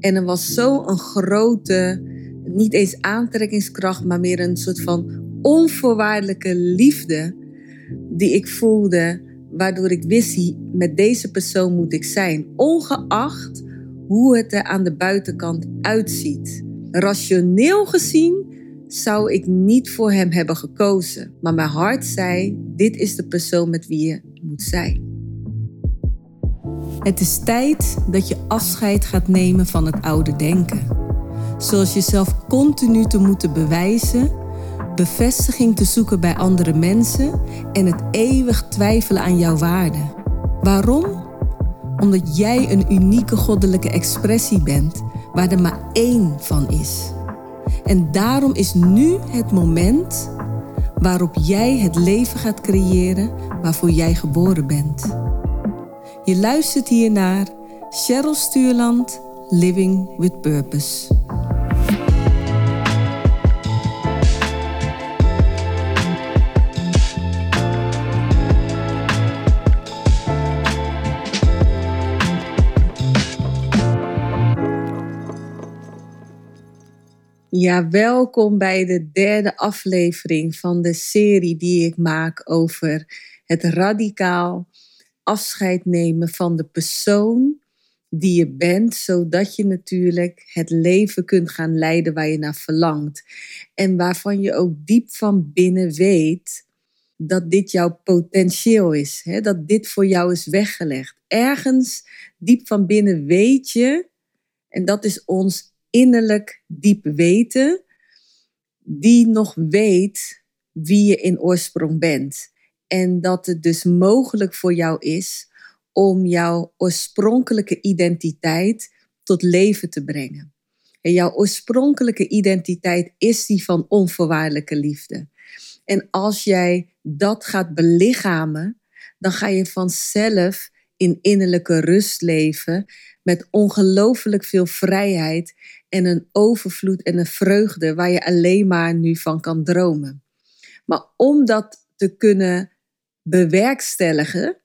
En er was zo'n grote, niet eens aantrekkingskracht, maar meer een soort van onvoorwaardelijke liefde die ik voelde, waardoor ik wist, met deze persoon moet ik zijn, ongeacht hoe het er aan de buitenkant uitziet. Rationeel gezien zou ik niet voor hem hebben gekozen, maar mijn hart zei: dit is de persoon met wie je moet zijn. Het is tijd dat je afscheid gaat nemen van het oude denken. Zoals jezelf continu te moeten bewijzen, bevestiging te zoeken bij andere mensen en het eeuwig twijfelen aan jouw waarde. Waarom? Omdat jij een unieke goddelijke expressie bent waar er maar één van is. En daarom is nu het moment waarop jij het leven gaat creëren waarvoor jij geboren bent. Je luistert hier naar Cheryl Stuurland, Living with Purpose. Ja, welkom bij de derde aflevering van de serie die ik maak over het radicaal afscheid nemen van de persoon die je bent, zodat je natuurlijk het leven kunt gaan leiden waar je naar verlangt. En waarvan je ook diep van binnen weet dat dit jouw potentieel is, hè? dat dit voor jou is weggelegd. Ergens diep van binnen weet je, en dat is ons innerlijk diep weten, die nog weet wie je in oorsprong bent. En dat het dus mogelijk voor jou is om jouw oorspronkelijke identiteit tot leven te brengen. En jouw oorspronkelijke identiteit is die van onvoorwaardelijke liefde. En als jij dat gaat belichamen, dan ga je vanzelf in innerlijke rust leven met ongelooflijk veel vrijheid en een overvloed en een vreugde waar je alleen maar nu van kan dromen. Maar om dat te kunnen bewerkstelligen,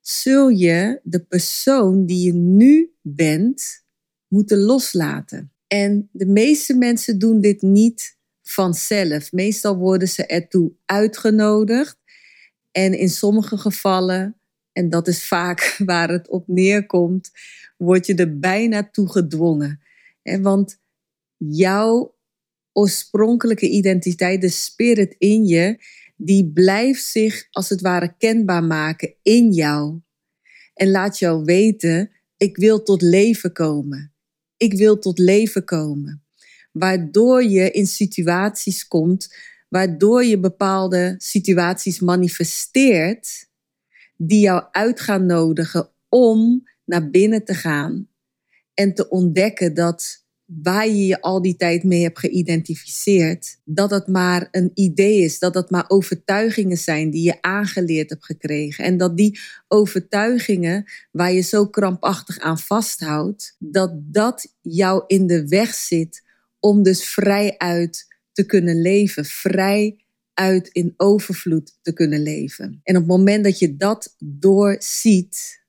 zul je de persoon die je nu bent moeten loslaten. En de meeste mensen doen dit niet vanzelf. Meestal worden ze ertoe uitgenodigd. En in sommige gevallen, en dat is vaak waar het op neerkomt, word je er bijna toe gedwongen. Want jouw oorspronkelijke identiteit, de spirit in je, die blijft zich als het ware kenbaar maken in jou. En laat jou weten, ik wil tot leven komen. Ik wil tot leven komen. Waardoor je in situaties komt, waardoor je bepaalde situaties manifesteert, die jou uit gaan nodigen om naar binnen te gaan en te ontdekken dat waar je je al die tijd mee hebt geïdentificeerd, dat het maar een idee is, dat het maar overtuigingen zijn die je aangeleerd hebt gekregen. En dat die overtuigingen waar je zo krampachtig aan vasthoudt, dat dat jou in de weg zit om dus vrij uit te kunnen leven, vrij uit in overvloed te kunnen leven. En op het moment dat je dat doorziet,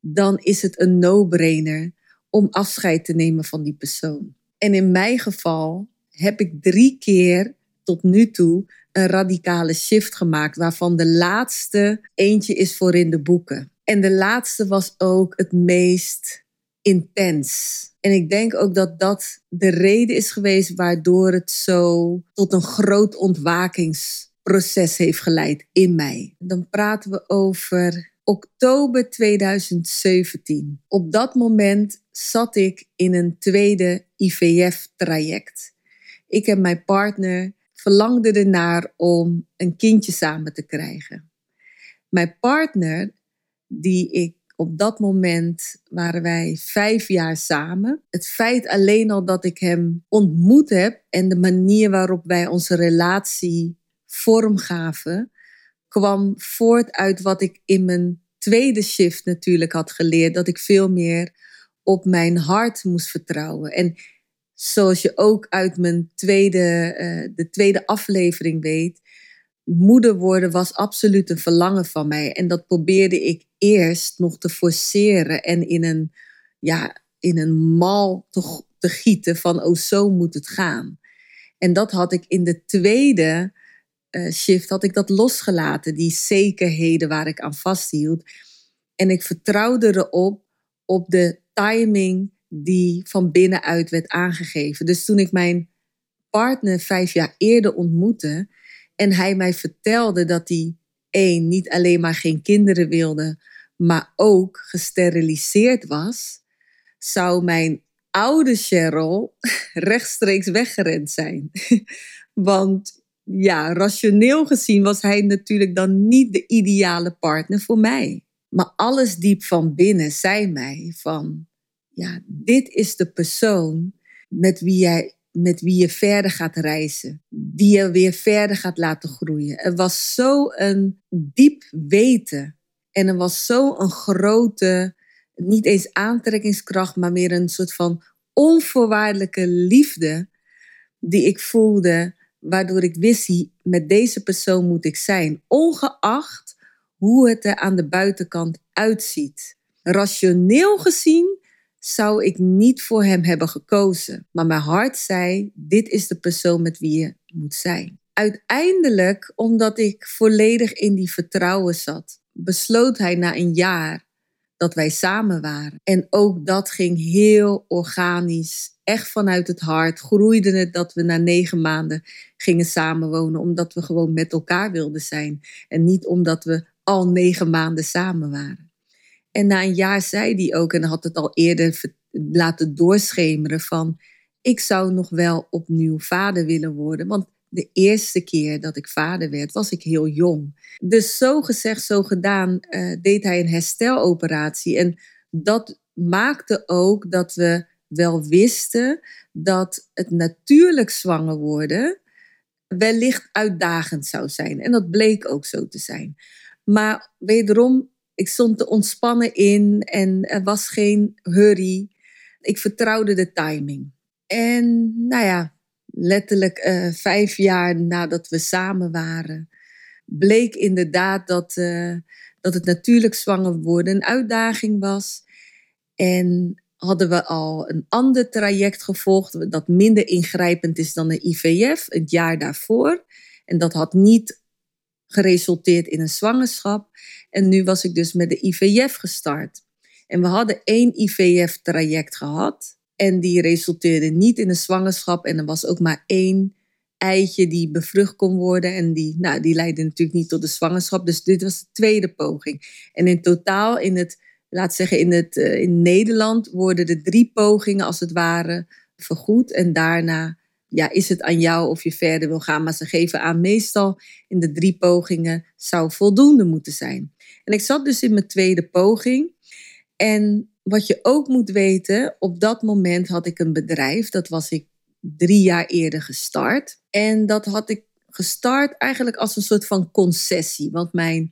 dan is het een no-brainer om afscheid te nemen van die persoon. En in mijn geval heb ik drie keer tot nu toe een radicale shift gemaakt, waarvan de laatste eentje is voor in de boeken. En de laatste was ook het meest intens. En ik denk ook dat dat de reden is geweest waardoor het zo tot een groot ontwakingsproces heeft geleid in mij. Dan praten we over oktober 2017. Op dat moment zat ik in een tweede IVF-traject. Ik en mijn partner verlangden ernaar om een kindje samen te krijgen. Mijn partner, die ik op dat moment waren wij vijf jaar samen. Het feit alleen al dat ik hem ontmoet heb en de manier waarop wij onze relatie vormgaven, kwam voort uit wat ik in mijn tweede shift natuurlijk had geleerd. Dat ik veel meer op mijn hart moest vertrouwen. En zoals je ook uit mijn tweede, uh, de tweede aflevering weet, moeder worden was absoluut een verlangen van mij. En dat probeerde ik eerst nog te forceren en in een, ja, in een mal te, te gieten van, oh zo moet het gaan. En dat had ik in de tweede uh, shift, had ik dat losgelaten, die zekerheden waar ik aan vasthield. En ik vertrouwde erop, op de timing die van binnenuit werd aangegeven. Dus toen ik mijn partner vijf jaar eerder ontmoette en hij mij vertelde dat hij één, niet alleen maar geen kinderen wilde, maar ook gesteriliseerd was, zou mijn oude Cheryl rechtstreeks weggerend zijn. Want ja, rationeel gezien was hij natuurlijk dan niet de ideale partner voor mij. Maar alles diep van binnen zei mij van, ja, dit is de persoon met wie jij met wie je verder gaat reizen, die je weer verder gaat laten groeien. Er was zo een diep weten en er was zo een grote, niet eens aantrekkingskracht, maar meer een soort van onvoorwaardelijke liefde die ik voelde, waardoor ik wist, met deze persoon moet ik zijn, ongeacht hoe het er aan de buitenkant uitziet. Rationeel gezien zou ik niet voor hem hebben gekozen. Maar mijn hart zei: dit is de persoon met wie je moet zijn. Uiteindelijk, omdat ik volledig in die vertrouwen zat, besloot hij na een jaar dat wij samen waren. En ook dat ging heel organisch, echt vanuit het hart. Groeide het dat we na negen maanden gingen samenwonen, omdat we gewoon met elkaar wilden zijn. En niet omdat we al negen maanden samen waren. En na een jaar zei hij ook, en had het al eerder laten doorschemeren van, ik zou nog wel opnieuw vader willen worden. Want de eerste keer dat ik vader werd, was ik heel jong. Dus zo gezegd, zo gedaan, uh, deed hij een hersteloperatie. En dat maakte ook dat we wel wisten dat het natuurlijk zwanger worden wellicht uitdagend zou zijn. En dat bleek ook zo te zijn. Maar wederom ik stond te ontspannen in en er was geen hurry. Ik vertrouwde de timing. En nou ja, letterlijk uh, vijf jaar nadat we samen waren, bleek inderdaad dat, uh, dat het natuurlijk zwanger worden een uitdaging was. En hadden we al een ander traject gevolgd dat minder ingrijpend is dan de IVF, het jaar daarvoor. En dat had niet geresulteerd in een zwangerschap. En nu was ik dus met de IVF gestart. En we hadden één IVF-traject gehad. En die resulteerde niet in een zwangerschap. En er was ook maar één eitje die bevrucht kon worden. En die, nou, die leidde natuurlijk niet tot de zwangerschap. Dus dit was de tweede poging. En in totaal in het, laat zeggen, in, het, uh, in Nederland worden de drie pogingen als het ware vergoed. En daarna ja, is het aan jou of je verder wil gaan. Maar ze geven aan, meestal in de drie pogingen zou voldoende moeten zijn. En ik zat dus in mijn tweede poging. En wat je ook moet weten, op dat moment had ik een bedrijf. Dat was ik drie jaar eerder gestart. En dat had ik gestart eigenlijk als een soort van concessie. Want mijn,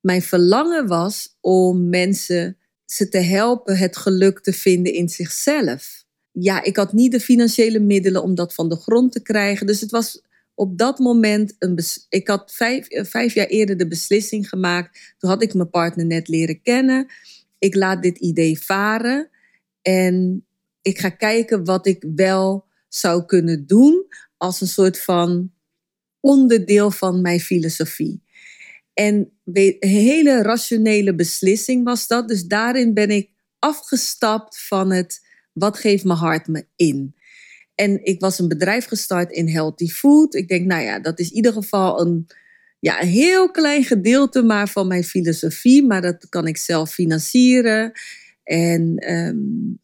mijn verlangen was om mensen ze te helpen het geluk te vinden in zichzelf ja, ik had niet de financiële middelen om dat van de grond te krijgen. Dus het was op dat moment een. Ik had vijf, eh, vijf jaar eerder de beslissing gemaakt. Toen had ik mijn partner net leren kennen. Ik laat dit idee varen. En ik ga kijken wat ik wel zou kunnen doen als een soort van onderdeel van mijn filosofie. En hele rationele beslissing was dat. Dus daarin ben ik afgestapt van het wat geeft mijn hart me in? En ik was een bedrijf gestart in healthy food. Ik denk, nou ja, dat is in ieder geval een, ja, heel klein gedeelte maar van mijn filosofie. Maar dat kan ik zelf financieren. En ehm,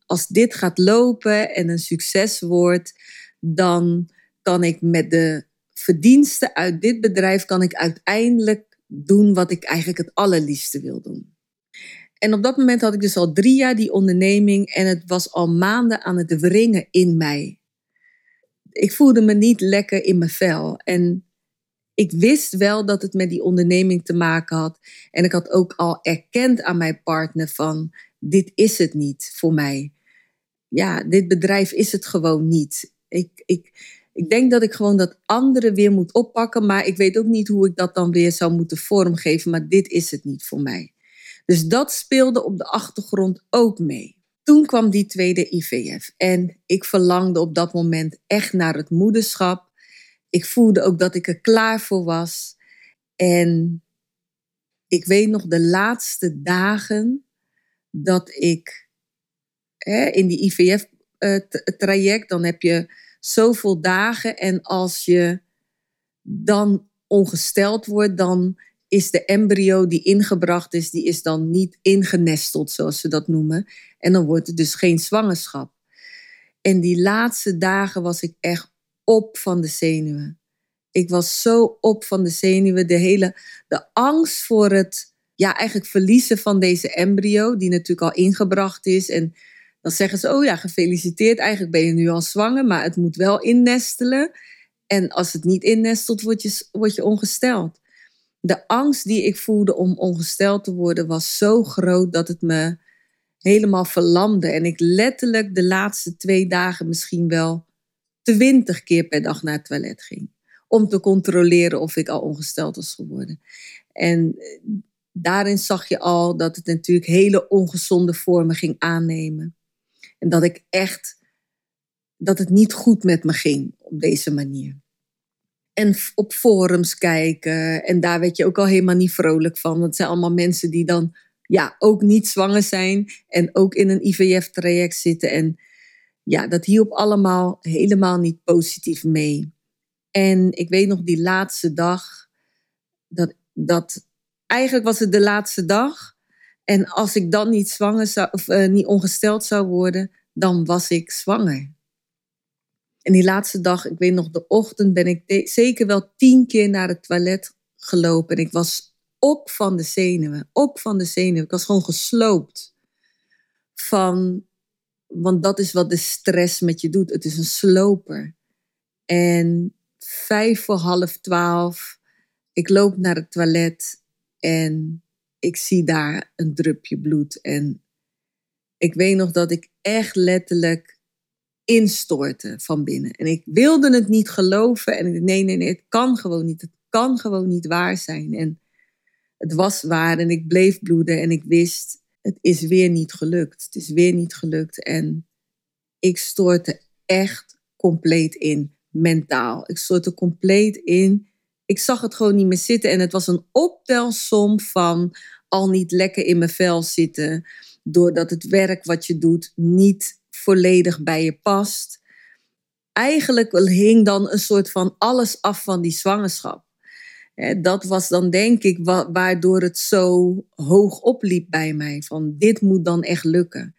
als dit gaat lopen en een succes wordt, dan kan ik met de verdiensten uit dit bedrijf kan ik uiteindelijk doen wat ik eigenlijk het allerliefste wil doen. En op dat moment had ik dus al drie jaar die onderneming en het was al maanden aan het wringen in mij. Ik voelde me niet lekker in mijn vel. En ik wist wel dat het met die onderneming te maken had. En ik had ook al erkend aan mijn partner van, dit is het niet voor mij. Ja, dit bedrijf is het gewoon niet. Ik, ik, ik denk dat ik gewoon dat andere weer moet oppakken, maar ik weet ook niet hoe ik dat dan weer zou moeten vormgeven. Maar dit is het niet voor mij. Dus dat speelde op de achtergrond ook mee. toen kwam die tweede IVF. En ik verlangde op dat moment echt naar het moederschap. Ik voelde ook dat ik er klaar voor was. En ik weet nog de laatste dagen dat ik hè, in die IVF-traject, eh, dan heb je zoveel dagen. En als je dan ongesteld wordt, dan is de embryo die ingebracht is, die is dan niet ingenesteld, zoals ze dat noemen. En dan wordt het dus geen zwangerschap. En die laatste dagen was ik echt op van de zenuwen. Ik was zo op van de zenuwen. De hele de angst voor het ja, eigenlijk verliezen van deze embryo, die natuurlijk al ingebracht is. En dan zeggen ze: Oh ja, gefeliciteerd. Eigenlijk ben je nu al zwanger, maar het moet wel innestelen. En als het niet innestelt, word je, word je ongesteld de angst die ik voelde om ongesteld te worden was zo groot dat het me helemaal verlamde. En ik letterlijk de laatste twee dagen misschien wel twintig keer per dag naar het toilet ging. Om te controleren of ik al ongesteld was geworden. En eh, daarin zag je al dat het natuurlijk hele ongezonde vormen ging aannemen. En dat ik echt, dat het niet goed met me ging op deze manier en op forums kijken. En daar werd je ook al helemaal niet vrolijk van. Dat zijn allemaal mensen die dan ja, ook niet zwanger zijn en ook in een IVF-traject zitten. En ja, dat hielp allemaal helemaal niet positief mee. En ik weet nog die laatste dag, dat, dat eigenlijk was het de laatste dag. En als ik dan niet zwanger zou, of uh, niet ongesteld zou worden, dan was ik zwanger. En die laatste dag, ik weet nog, de ochtend ben ik zeker wel tien keer naar het toilet gelopen. En ik was op van de zenuwen, op van de zenuwen. Ik was gewoon gesloopt van, want dat is wat de stress met je doet. Het is een sloper. En vijf voor half twaalf, ik loop naar het toilet en ik zie daar een drupje bloed. En ik weet nog dat ik echt letterlijk instorten van binnen. En ik wilde het niet geloven. En ik nee, nee, nee, het kan gewoon niet. Het kan gewoon niet waar zijn. En het was waar en ik bleef bloeden en ik wist, het is weer niet gelukt. Het is weer niet gelukt. En ik stortte echt compleet in, mentaal. Ik stortte compleet in. Ik zag het gewoon niet meer zitten. En het was een optelsom van al niet lekker in mijn vel zitten. Doordat het werk wat je doet niet volledig bij je past. Eigenlijk hing dan een soort van alles af van die zwangerschap. Dat was dan denk ik waardoor het zo hoog opliep bij mij. Van dit moet dan echt lukken.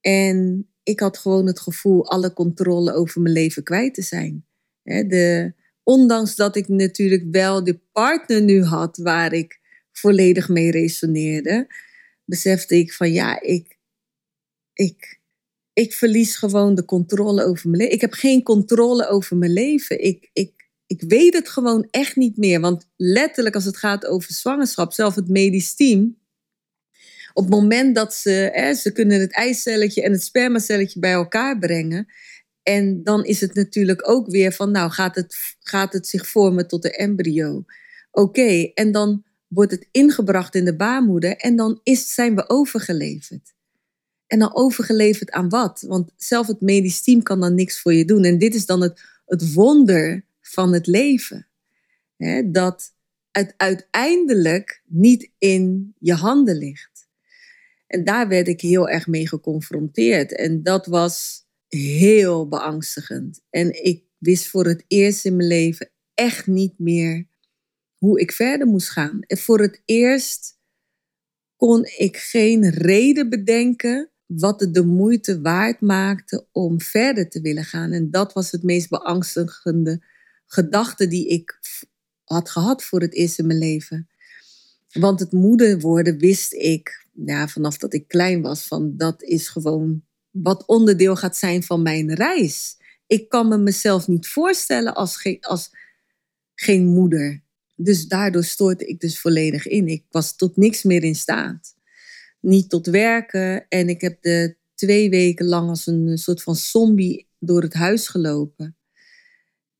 En ik had gewoon het gevoel alle controle over mijn leven kwijt te zijn. De, ondanks dat ik natuurlijk wel de partner nu had waar ik volledig mee resoneerde, besefte ik van ja, ik, ik, ik verlies gewoon de controle over mijn leven. Ik heb geen controle over mijn leven. Ik, ik, ik weet het gewoon echt niet meer. Want letterlijk als het gaat over zwangerschap, zelf het medisch team. Op het moment dat ze, hè, ze kunnen het eicelletje en het spermacelletje bij elkaar brengen. En dan is het natuurlijk ook weer van, nou gaat het, gaat het zich vormen tot de embryo. Oké, en dan wordt het ingebracht in de baarmoeder en dan is, zijn we overgeleverd. En dan overgeleverd aan wat? Want zelf het medisch team kan dan niks voor je doen. En dit is dan het, het wonder van het leven. Dat het uiteindelijk niet in je handen ligt. En daar werd ik heel erg mee geconfronteerd. En dat was heel beangstigend. En ik wist voor het eerst in mijn leven echt niet meer hoe ik verder moest gaan. En voor het eerst kon ik geen reden bedenken wat het de moeite waard maakte om verder te willen gaan. En dat was het meest beangstigende gedachte die ik had gehad voor het eerst in mijn leven. Want het moeder worden wist ik, ja, vanaf dat ik klein was, van dat is gewoon wat onderdeel gaat zijn van mijn reis. Ik kan me mezelf niet voorstellen als, geen, als geen moeder. Dus daardoor stoorde ik dus volledig in. Ik was tot niks meer in staat niet tot werken. En ik heb de twee weken lang als een soort van zombie door het huis gelopen.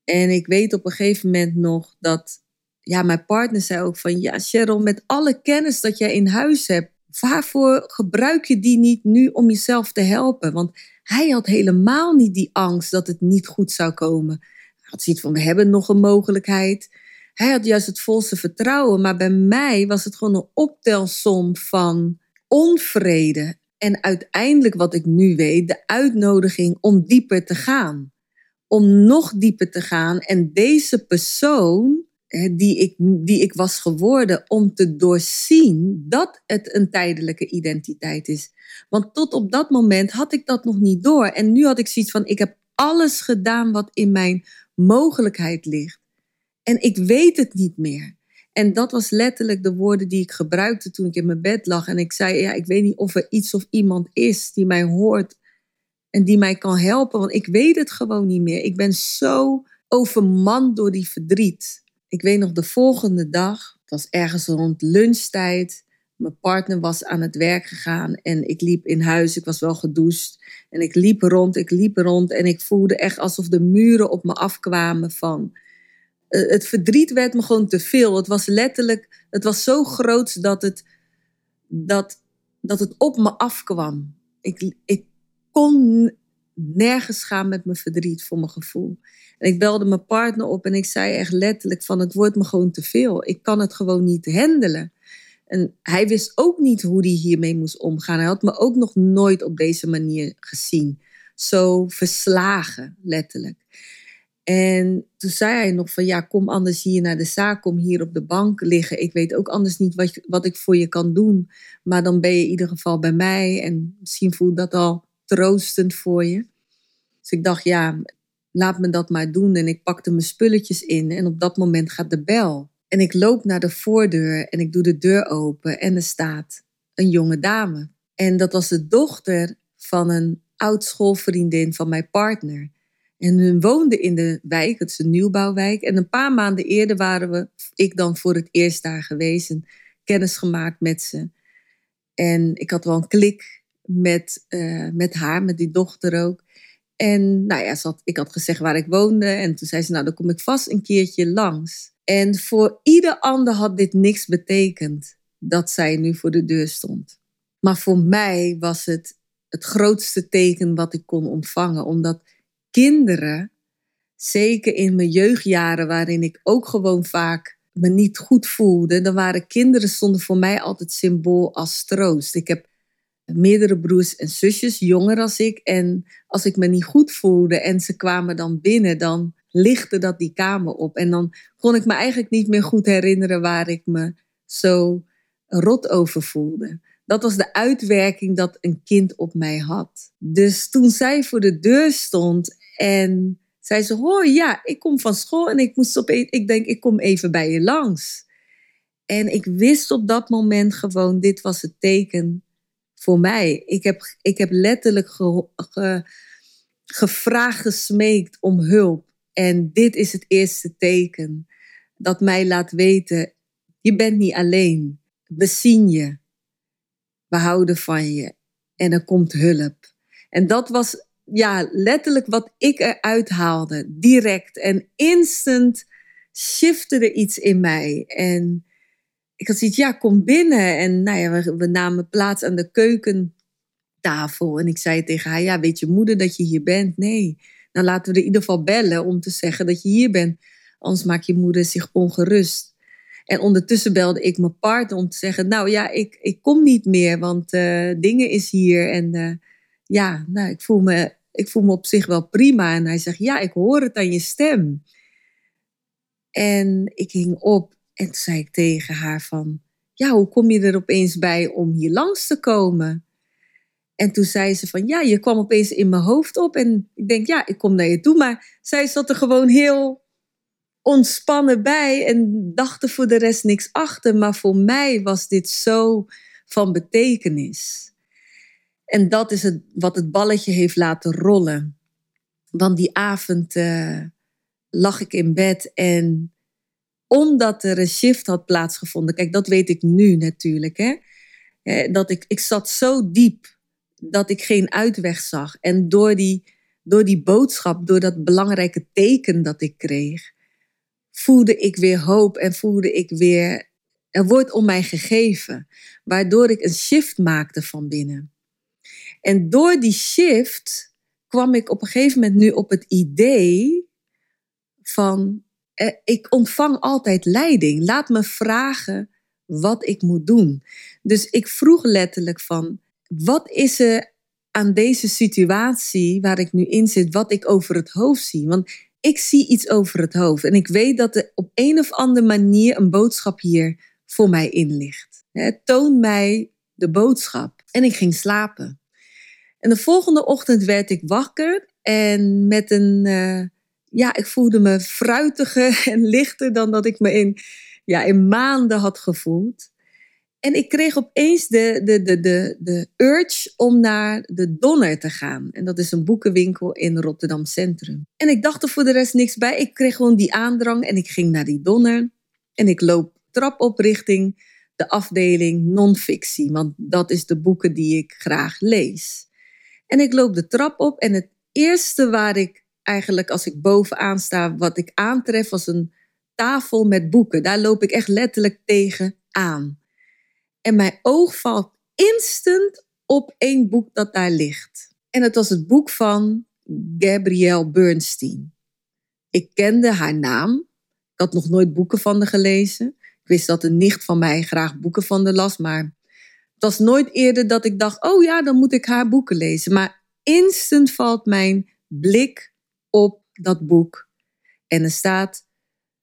En ik weet op een gegeven moment nog dat, ja, mijn partner zei ook van, ja, Cheryl, met alle kennis dat jij in huis hebt, Waarvoor gebruik je die niet nu om jezelf te helpen? Want hij had helemaal niet die angst dat het niet goed zou komen. Hij had zoiets van, we hebben nog een mogelijkheid. Hij had juist het volste vertrouwen, maar bij mij was het gewoon een optelsom van onvrede. En uiteindelijk, wat ik nu weet, de uitnodiging om dieper te gaan. Om nog dieper te gaan en deze persoon die ik, die ik was geworden, om te doorzien dat het een tijdelijke identiteit is. Want tot op dat moment had ik dat nog niet door. En nu had ik zoiets van: ik heb alles gedaan wat in mijn mogelijkheid ligt. En ik weet het niet meer. En dat was letterlijk de woorden die ik gebruikte toen ik in mijn bed lag. En ik zei: Ja, ik weet niet of er iets of iemand is die mij hoort en die mij kan helpen, want ik weet het gewoon niet meer. Ik ben zo overmand door die verdriet. Ik weet nog de volgende dag, het was ergens rond lunchtijd. Mijn partner was aan het werk gegaan en ik liep in huis. Ik was wel gedoucht. En ik liep rond, ik liep rond en ik voelde echt alsof de muren op me afkwamen van. Eh, het verdriet werd me gewoon te veel. Het was letterlijk, het was zo groot dat het, dat, dat het op me afkwam. Ik, ik kon nergens gaan met mijn verdriet voor mijn gevoel. En ik belde mijn partner op en ik zei echt letterlijk van het wordt me gewoon te veel. Ik kan het gewoon niet handelen. En hij wist ook niet hoe hij hiermee moest omgaan. Hij had me ook nog nooit op deze manier gezien. Zo verslagen, letterlijk. En toen zei hij nog van ja, kom anders hier naar de zaak, kom hier op de bank liggen. Ik weet ook anders niet wat, wat ik voor je kan doen. Maar dan ben je in ieder geval bij mij en misschien voelt dat al troostend voor je. Dus ik dacht ja, laat me dat maar doen. En ik pakte mijn spulletjes in en op dat moment gaat de bel. En ik loop naar de voordeur en ik doe de deur open en er staat een jonge dame. En dat was de dochter van een oud schoolvriendin van mijn partner. En hun woonde in de wijk, het is een nieuwbouwwijk. En een paar maanden eerder waren we, ik dan voor het eerst daar geweest en kennis gemaakt met ze. En ik had wel een klik met, uh, met haar, met die dochter ook. En nou ja, zat, ik had gezegd waar ik woonde. En toen zei ze, nou dan kom ik vast een keertje langs. En voor ieder ander had dit niks betekend dat zij nu voor de deur stond. Maar voor mij was het het grootste teken wat ik kon ontvangen. Omdat kinderen, zeker in mijn jeugdjaren, waarin ik ook gewoon vaak me niet goed voelde, dan waren kinderen stonden voor mij altijd symbool als troost. Ik heb meerdere broers en zusjes, jonger als ik. En als ik me niet goed voelde en ze kwamen dan binnen, dan lichtte dat die kamer op. En dan kon ik me eigenlijk niet meer goed herinneren waar ik me zo rot over voelde. Dat was de uitwerking dat een kind op mij had. Dus toen zij voor de deur stond en zei ze: Hoor, ja, ik kom van school en ik moest opeens, ik denk, ik kom even bij je langs. En ik wist op dat moment gewoon, dit was het teken voor mij. Ik heb, ik heb letterlijk gevraagd, gesmeekt om hulp. En dit is het eerste teken dat mij laat weten, je bent niet alleen. We zien je. We houden van je. En er komt hulp. En dat was ja, letterlijk wat ik eruit haalde. Direct en instant shifte er iets in mij. En ik had zoiets, ja, kom binnen. En nou ja, we, namen plaats aan de keukentafel. En ik zei tegen haar, ja, weet je moeder dat je hier bent? Nee. Nou, laten we er in ieder geval bellen om te zeggen dat je hier bent. Anders maakt je moeder zich ongerust. En ondertussen belde ik mijn partner om te zeggen, nou ja, ik, ik kom niet meer, want uh, dingen is hier. En uh, ja, nou, ik voel, me, ik voel me op zich wel prima. En hij zegt, ja, ik hoor het aan je stem. En ik hing op en toen zei ik tegen haar van, ja, hoe kom je er opeens bij om hier langs te komen? En toen zei ze van, ja, je kwam opeens in mijn hoofd op. En ik denk, ja, ik kom naar je toe. Maar zij zat er gewoon heel ontspannen bij en dacht er voor de rest niks achter. Maar voor mij was dit zo van betekenis. En dat is het, wat het balletje heeft laten rollen. Want die avond uh, lag ik in bed en omdat er een shift had plaatsgevonden. Kijk, dat weet ik nu natuurlijk. Hè? Dat ik, ik zat zo diep dat ik geen uitweg zag. En door die, door die boodschap, door dat belangrijke teken dat ik kreeg, voelde ik weer hoop en voelde ik weer Er wordt om mij gegeven, waardoor ik een shift maakte van binnen. En door die shift kwam ik op een gegeven moment nu op het idee van, eh, ik ontvang altijd leiding. Laat me vragen wat ik moet doen. Dus ik vroeg letterlijk van, wat is er aan deze situatie waar ik nu in zit, wat ik over het hoofd zie? Want ik zie iets over het hoofd en ik weet dat er op een of andere manier een boodschap hier voor mij in ligt. toon mij de boodschap. En ik ging slapen. En de volgende ochtend werd ik wakker en met een, uh, ja, ik voelde me fruitiger en lichter dan dat ik me in, ja, in maanden had gevoeld. En ik kreeg opeens de, de, de, de, de urge om naar de Donner te gaan. En dat is een boekenwinkel in Rotterdam Centrum. En ik dacht er voor de rest niks bij. Ik kreeg gewoon die aandrang en ik ging naar die Donner. En ik loop trap op richting de afdeling non-fictie. Want dat is de boeken die ik graag lees. En ik loop de trap op en het eerste waar ik eigenlijk als ik bovenaan sta, wat ik aantref, was een tafel met boeken. Daar loop ik echt letterlijk tegen aan. En mijn oog valt instant op één boek dat daar ligt. En het was het boek van Gabrielle Bernstein. Ik kende haar naam. Ik had nog nooit boeken van haar gelezen. Ik wist dat een nicht van mij graag boeken van haar las, maar het was nooit eerder dat ik dacht: oh ja, dan moet ik haar boeken lezen. Maar instant valt mijn blik op dat boek. En er staat: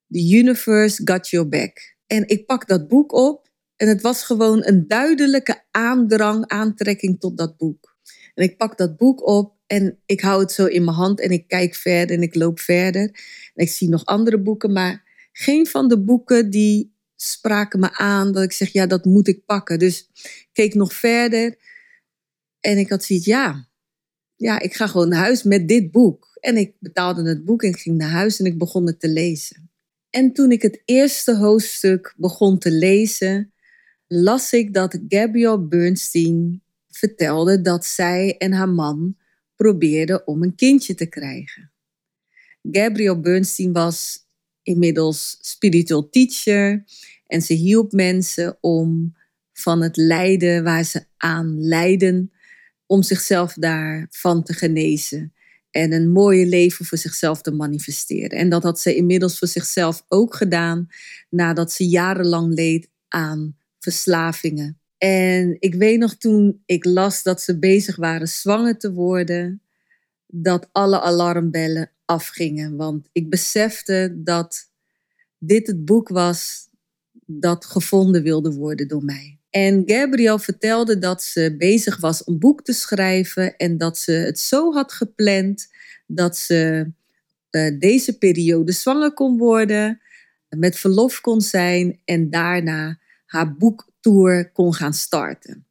The Universe Got Your Back. En ik pak dat boek op en het was gewoon een duidelijke aandrang, aantrekking tot dat boek. En ik pak dat boek op en ik hou het zo in mijn hand en ik kijk verder en ik loop verder. En ik zie nog andere boeken, maar geen van de boeken die spraken me aan dat ik zeg, ja, dat moet ik pakken. Dus ik keek nog verder en ik had zoiets, ja, ja, ik ga gewoon naar huis met dit boek. En ik betaalde het boek en ging naar huis en ik begon het te lezen. En toen ik het eerste hoofdstuk begon te lezen, las ik dat Gabrielle Bernstein vertelde dat zij en haar man probeerden om een kindje te krijgen. Gabrielle Bernstein was inmiddels spiritual teacher en ze hielp mensen om van het lijden waar ze aan lijden, om zichzelf daarvan te genezen en een mooie leven voor zichzelf te manifesteren. En dat had ze inmiddels voor zichzelf ook gedaan nadat ze jarenlang leed aan verslavingen. En ik weet nog toen ik las dat ze bezig waren zwanger te worden, dat alle alarmbellen afgingen. Want ik besefte dat dit het boek was dat gevonden wilde worden door mij. En Gabriel vertelde dat ze bezig was een boek te schrijven en dat ze het zo had gepland dat ze uh, deze periode zwanger kon worden, met verlof kon zijn en daarna haar boektour kon gaan starten.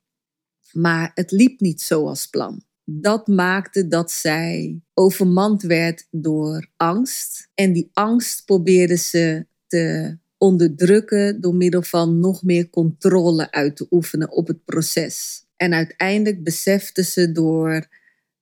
Maar het liep niet zoals plan. Dat maakte dat zij overmand werd door angst. En die angst probeerde ze te onderdrukken door middel van nog meer controle uit te oefenen op het proces. En uiteindelijk besefte ze door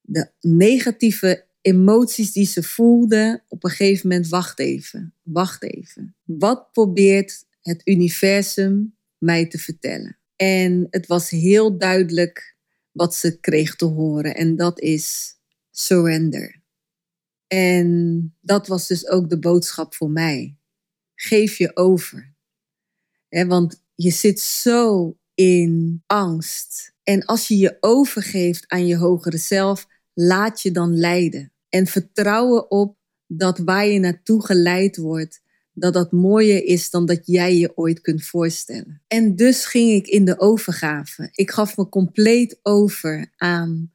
de negatieve emoties die ze voelde, op een gegeven moment, wacht even, wacht even. Wat probeert het universum mij te vertellen. En het was heel duidelijk wat ze kreeg te horen. En dat is surrender. En dat was dus ook de boodschap voor mij. Geef je over. want je zit zo in angst. En als je je overgeeft aan je hogere zelf, laat je dan leiden. En vertrouwen op dat waar je naartoe geleid wordt, dat dat mooier is dan dat jij je ooit kunt voorstellen. En dus ging ik in de overgave. Ik gaf me compleet over aan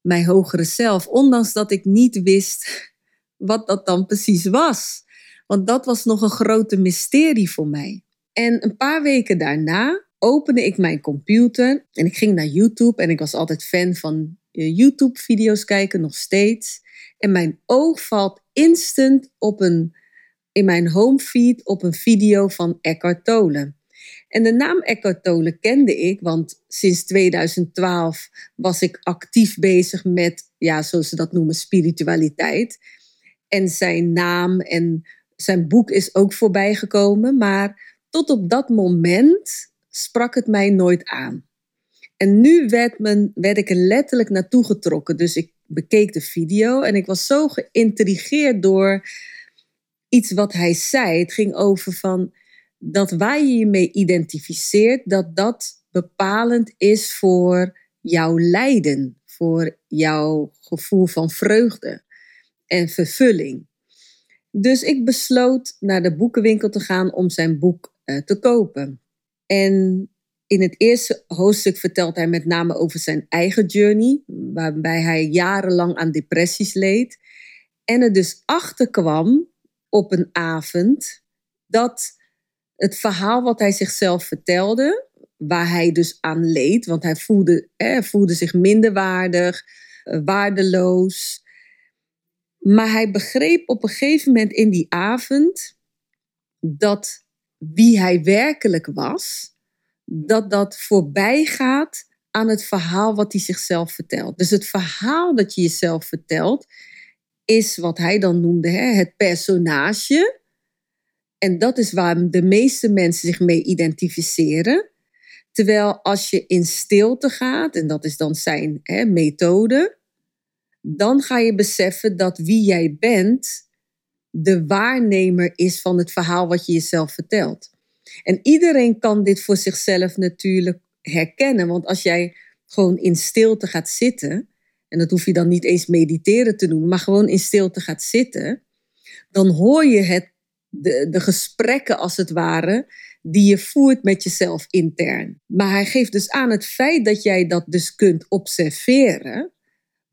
mijn hogere zelf, ondanks dat ik niet wist wat dat dan precies was. Want dat was nog een grote mysterie voor mij. En een paar weken daarna opende ik mijn computer en ik ging naar YouTube en ik was altijd fan van eh, YouTube-video's kijken, nog steeds. En mijn oog valt instant op een in mijn homefeed op een video van Eckhart Tolle. En de naam Eckhart Tolle kende ik, want sinds 2012 was ik actief bezig met, ja, zoals ze dat noemen, spiritualiteit. En zijn naam en zijn boek is ook voorbij gekomen. Maar tot op dat moment sprak het mij nooit aan. En nu werd, men, werd ik er letterlijk naartoe getrokken. Dus ik bekeek de video en ik was zo geïntrigeerd door iets wat hij zei. Het ging over van dat waar je je mee identificeert, dat dat bepalend is voor jouw lijden, voor jouw gevoel van vreugde en vervulling. Dus ik besloot naar de boekenwinkel te gaan om zijn boek uh, te kopen. En in het eerste hoofdstuk vertelt hij met name over zijn eigen journey, waarbij hij jarenlang aan depressies leed. En er dus achter kwam op een avond dat het verhaal wat hij zichzelf vertelde, waar hij dus aan leed, want hij voelde, eh, voelde zich minderwaardig, eh, waardeloos. Maar hij begreep op een gegeven moment in die avond dat wie hij werkelijk was, dat dat voorbij gaat aan het verhaal wat hij zichzelf vertelt. Dus het verhaal dat je jezelf vertelt is wat hij dan noemde hè, het personage. En dat is waar de meeste mensen zich mee identificeren. Terwijl als je in stilte gaat, en dat is dan zijn hè, methode, dan ga je beseffen dat wie jij bent de waarnemer is van het verhaal wat je jezelf vertelt. En iedereen kan dit voor zichzelf natuurlijk herkennen. Want als jij gewoon in stilte gaat zitten, en dat hoef je dan niet eens mediteren te noemen, maar gewoon in stilte gaat zitten, dan hoor je het, de, de gesprekken als het ware, die je voert met jezelf intern. Maar hij geeft dus aan het feit dat jij dat dus kunt observeren,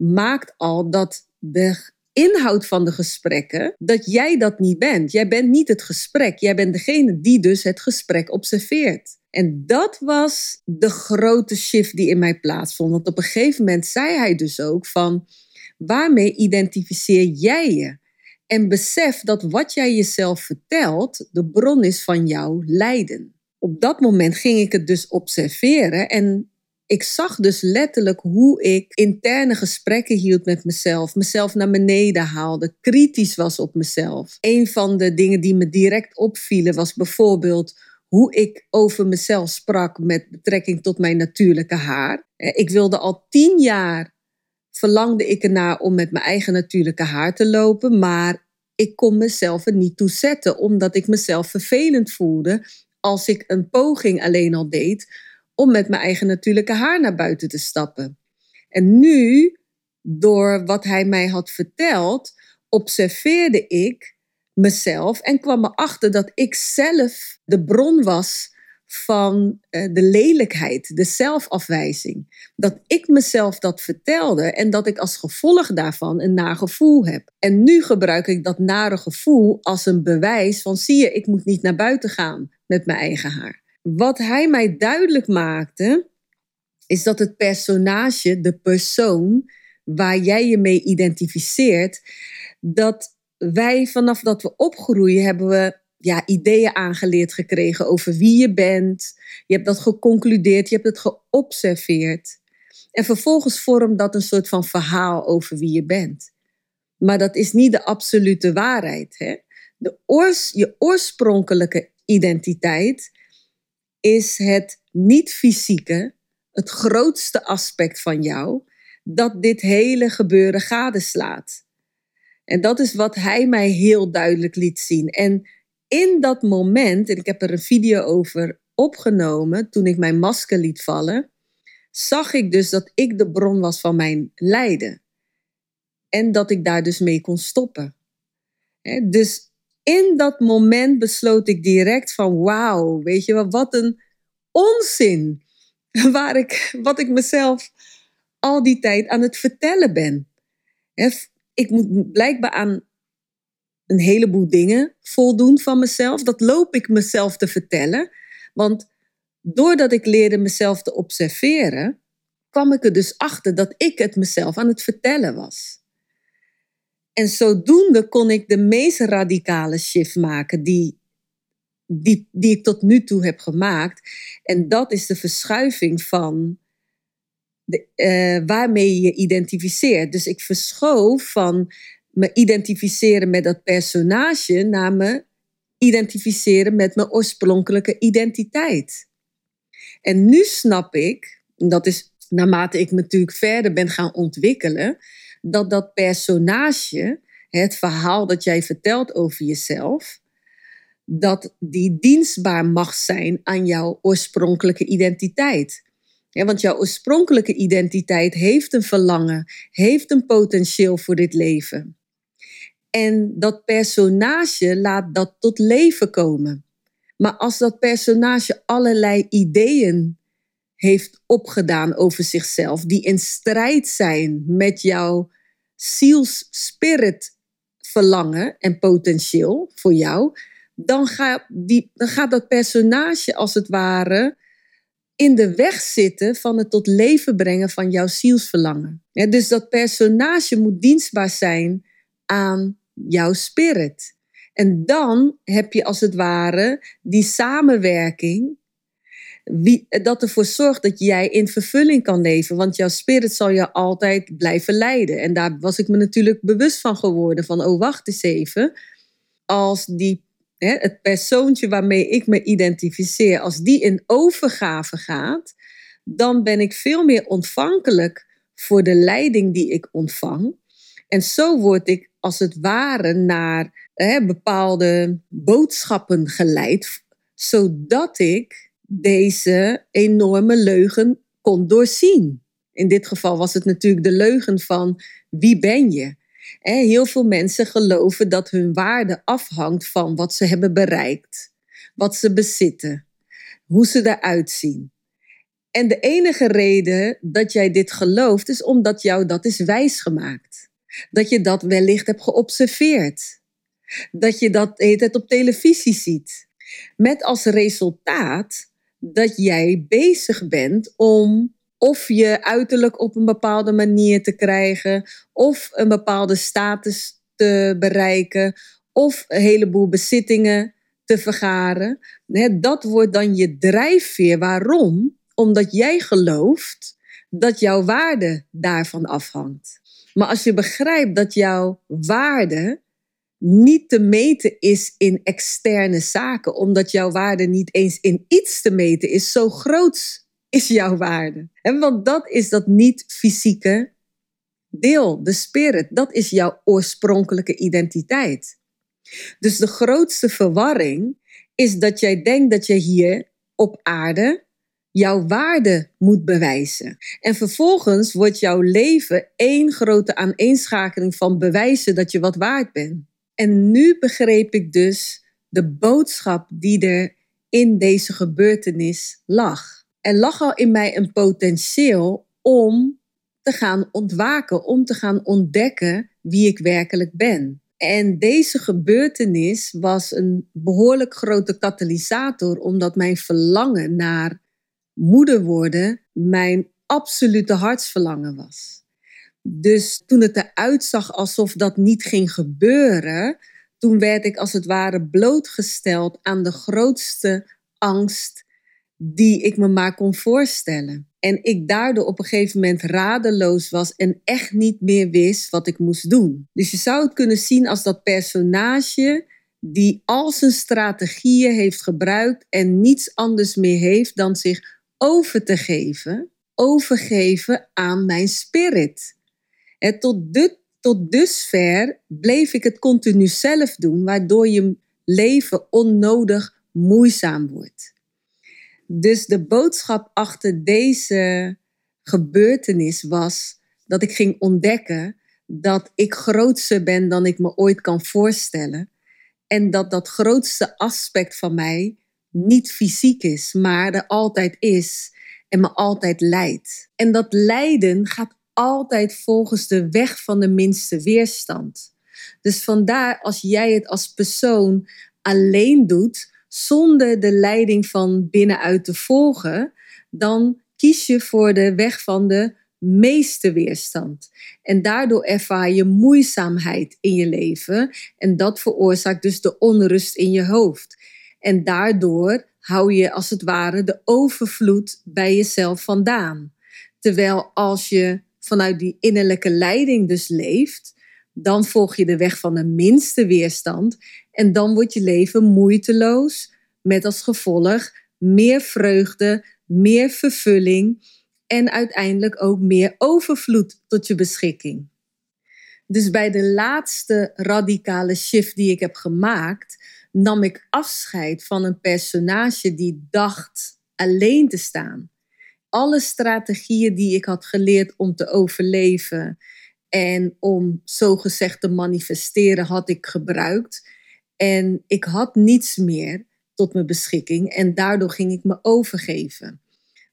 maakt al dat de inhoud van de gesprekken, dat jij dat niet bent. Jij bent niet het gesprek. Jij bent degene die dus het gesprek observeert. En dat was de grote shift die in mij plaatsvond. Want op een gegeven moment zei hij dus ook van, waarmee identificeer jij je? En besef dat wat jij jezelf vertelt, de bron is van jouw lijden. Op dat moment ging ik het dus observeren en ik zag dus letterlijk hoe ik interne gesprekken hield met mezelf, mezelf naar beneden haalde, kritisch was op mezelf. Een van de dingen die me direct opvielen was bijvoorbeeld hoe ik over mezelf sprak met betrekking tot mijn natuurlijke haar. Eh, ik wilde al tien jaar, verlangde ik ernaar om met mijn eigen natuurlijke haar te lopen, maar ik kon mezelf er niet toe zetten, omdat ik mezelf vervelend voelde als ik een poging alleen al deed om met mijn eigen natuurlijke haar naar buiten te stappen. En nu, door wat hij mij had verteld, observeerde ik mezelf en kwam erachter dat ik zelf de bron was van eh, de lelijkheid, de zelfafwijzing. Dat ik mezelf dat vertelde en dat ik als gevolg daarvan een naar gevoel heb. En nu gebruik ik dat nare gevoel als een bewijs van zie je, ik moet niet naar buiten gaan met mijn eigen haar. Wat hij mij duidelijk maakte, is dat het personage, de persoon waar jij je mee identificeert, dat wij vanaf dat we opgroeien hebben we ja, ideeën aangeleerd gekregen over wie je bent. Je hebt dat geconcludeerd, je hebt het geobserveerd. En vervolgens vormt dat een soort van verhaal over wie je bent. Maar dat is niet de absolute waarheid. Hè? De oors, je oorspronkelijke identiteit is het niet-fysieke, het grootste aspect van jou, dat dit hele gebeuren gadeslaat. En dat is wat hij mij heel duidelijk liet zien. En in dat moment, en ik heb er een video over opgenomen toen ik mijn masker liet vallen, zag ik dus dat ik de bron was van mijn lijden. En dat ik daar dus mee kon stoppen. Dus in dat moment besloot ik direct van wauw, weet je wel, wat een onzin. Waar ik, wat ik mezelf al die tijd aan het vertellen ben. Ik moet blijkbaar aan een heleboel dingen voldoen van mezelf. Dat loop ik mezelf te vertellen. Want doordat ik leerde mezelf te observeren, kwam ik er dus achter dat ik het mezelf aan het vertellen was. En zodoende kon ik de meest radicale shift maken die, die, die ik tot nu toe heb gemaakt. En dat is de verschuiving van de, uh, waarmee je identificeert. Dus ik verschoof van me identificeren met dat personage naar me identificeren met mijn oorspronkelijke identiteit. En nu snap ik, dat is naarmate ik me natuurlijk verder ben gaan ontwikkelen, dat dat personage, het verhaal dat jij vertelt over jezelf, dat die dienstbaar mag zijn aan jouw oorspronkelijke identiteit. Want jouw oorspronkelijke identiteit heeft een verlangen, heeft een potentieel voor dit leven. En dat personage laat dat tot leven komen. Maar als dat personage allerlei ideeën heeft opgedaan over zichzelf, die in strijd zijn met jouw zielsspirit verlangen en potentieel voor jou, dan gaat, die, dan gaat dat personage als het ware in de weg zitten van het tot leven brengen van jouw zielsverlangen. Dus dat personage moet dienstbaar zijn aan jouw spirit. En dan heb je als het ware die samenwerking dat ervoor zorgt dat jij in vervulling kan leven. Want jouw spirit zal je altijd blijven leiden. En daar was ik me natuurlijk bewust van geworden. Van, oh wacht eens even. Als die, hè, het persoontje waarmee ik me identificeer, als die in overgave gaat, dan ben ik veel meer ontvankelijk voor de leiding die ik ontvang. En zo word ik als het ware naar hè, bepaalde boodschappen geleid, zodat ik deze enorme leugen kon doorzien. In dit geval was het natuurlijk de leugen van wie ben je? Heel veel mensen geloven dat hun waarde afhangt van wat ze hebben bereikt, wat ze bezitten, hoe ze eruit zien. En de enige reden dat jij dit gelooft is omdat jou dat is wijsgemaakt. Dat je dat wellicht hebt geobserveerd. Dat je dat het op televisie ziet. Met als resultaat dat jij bezig bent om of je uiterlijk op een bepaalde manier te krijgen, of een bepaalde status te bereiken, of een heleboel bezittingen te vergaren. Dat wordt dan je drijfveer. Waarom? Omdat jij gelooft dat jouw waarde daarvan afhangt. Maar als je begrijpt dat jouw waarde niet te meten is in externe zaken, omdat jouw waarde niet eens in iets te meten is. Zo groot is jouw waarde. En want dat is dat niet-fysieke deel, de spirit. Dat is jouw oorspronkelijke identiteit. Dus de grootste verwarring is dat jij denkt dat je hier op aarde jouw waarde moet bewijzen. En vervolgens wordt jouw leven één grote aaneenschakeling van bewijzen dat je wat waard bent. En nu begreep ik dus de boodschap die er in deze gebeurtenis lag. Er lag al in mij een potentieel om te gaan ontwaken, om te gaan ontdekken wie ik werkelijk ben. En deze gebeurtenis was een behoorlijk grote katalysator, omdat mijn verlangen naar moeder worden mijn absolute hartsverlangen was. Dus toen het eruit zag alsof dat niet ging gebeuren, toen werd ik als het ware blootgesteld aan de grootste angst die ik me maar kon voorstellen. En ik daardoor op een gegeven moment radeloos was en echt niet meer wist wat ik moest doen. Dus je zou het kunnen zien als dat personage die al zijn strategieën heeft gebruikt en niets anders meer heeft dan zich over te geven, overgeven aan mijn spirit. Tot, dit, tot dusver bleef ik het continu zelf doen, waardoor je leven onnodig moeizaam wordt. Dus de boodschap achter deze gebeurtenis was dat ik ging ontdekken dat ik grootser ben dan ik me ooit kan voorstellen. En dat dat grootste aspect van mij niet fysiek is, maar er altijd is en me altijd leidt. En dat lijden gaat altijd volgens de weg van de minste weerstand. Dus vandaar als jij het als persoon alleen doet, zonder de leiding van binnenuit te volgen, dan kies je voor de weg van de meeste weerstand. En daardoor ervaar je moeizaamheid in je leven en dat veroorzaakt dus de onrust in je hoofd. En daardoor hou je als het ware de overvloed bij jezelf vandaan. Terwijl als je vanuit die innerlijke leiding dus leeft, dan volg je de weg van de minste weerstand en dan wordt je leven moeiteloos, met als gevolg meer vreugde, meer vervulling en uiteindelijk ook meer overvloed tot je beschikking. Dus bij de laatste radicale shift die ik heb gemaakt, nam ik afscheid van een personage die dacht alleen te staan. Alle strategieën die ik had geleerd om te overleven en om zogezegd te manifesteren, had ik gebruikt. En ik had niets meer tot mijn beschikking en daardoor ging ik me overgeven.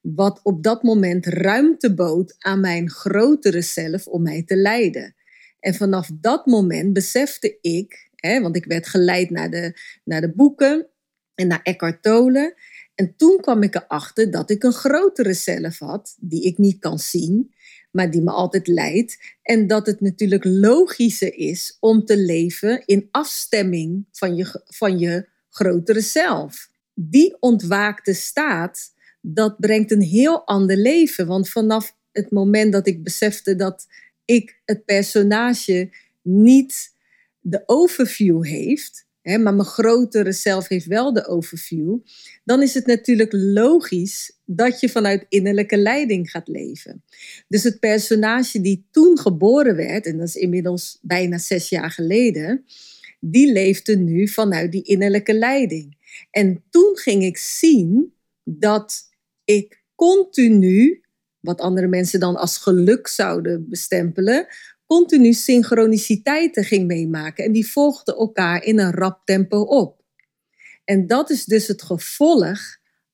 Wat op dat moment ruimte bood aan mijn grotere zelf om mij te leiden. En vanaf dat moment besefte ik, hè, want ik werd geleid naar de, naar de boeken en naar Eckhart Tolle. En toen kwam ik erachter dat ik een grotere zelf had, die ik niet kan zien, maar die me altijd leidt. En dat het natuurlijk logischer is om te leven in afstemming van je, van je grotere zelf. Die ontwaakte staat, dat brengt een heel ander leven. Want vanaf het moment dat ik besefte dat ik het personage niet de overview heeft, maar mijn grotere zelf heeft wel de overview, dan is het natuurlijk logisch dat je vanuit innerlijke leiding gaat leven. Dus het personage die toen geboren werd, en dat is inmiddels bijna zes jaar geleden, die leefde nu vanuit die innerlijke leiding. En toen ging ik zien dat ik continu wat andere mensen dan als geluk zouden bestempelen, continu synchroniciteiten ging meemaken. En die volgden elkaar in een rap tempo op. En dat is dus het gevolg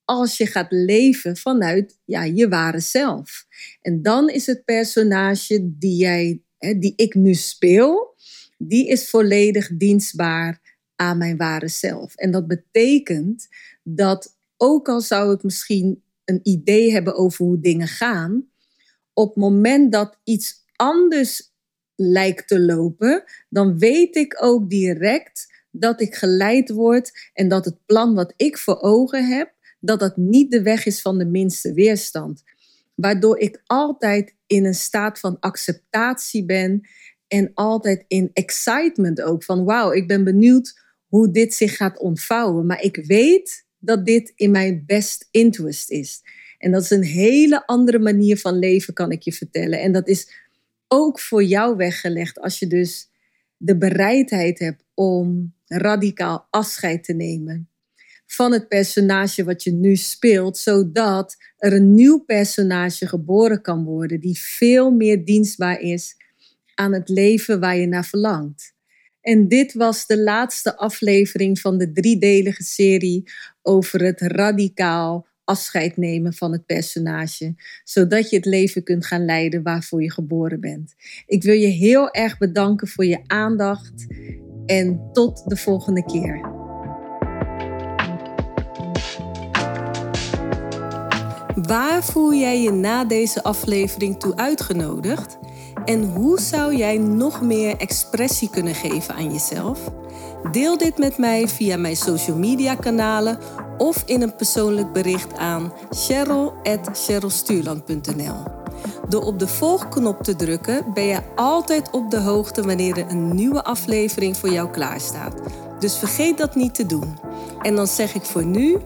als je gaat leven vanuit ja, je ware zelf. En dan is het personage die, jij, hè, die ik nu speel, die is volledig dienstbaar aan mijn ware zelf. En dat betekent dat ook al zou ik misschien een idee hebben over hoe dingen gaan, op het moment dat iets anders lijkt te lopen, dan weet ik ook direct dat ik geleid word en dat het plan wat ik voor ogen heb, dat dat niet de weg is van de minste weerstand. Waardoor ik altijd in een staat van acceptatie ben en altijd in excitement ook van wauw, ik ben benieuwd hoe dit zich gaat ontvouwen. Maar ik weet dat dit in mijn best interest is. En dat is een hele andere manier van leven, kan ik je vertellen. En dat is ook voor jou weggelegd als je dus de bereidheid hebt om radicaal afscheid te nemen van het personage wat je nu speelt, zodat er een nieuw personage geboren kan worden die veel meer dienstbaar is aan het leven waar je naar verlangt. En dit was de laatste aflevering van de driedelige serie over het radicaal afscheid nemen van het personage, zodat je het leven kunt gaan leiden waarvoor je geboren bent. Ik wil je heel erg bedanken voor je aandacht en tot de volgende keer. Waar voel jij je na deze aflevering toe uitgenodigd? En hoe zou jij nog meer expressie kunnen geven aan jezelf? Deel dit met mij via mijn social media kanalen of in een persoonlijk bericht aan cheryl.cherylstuurland.nl. Door op de volgknop te drukken ben je altijd op de hoogte wanneer er een nieuwe aflevering voor jou klaarstaat. Dus vergeet dat niet te doen. En dan zeg ik voor nu,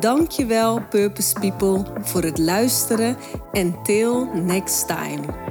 dankjewel Purpose People voor het luisteren en till next time.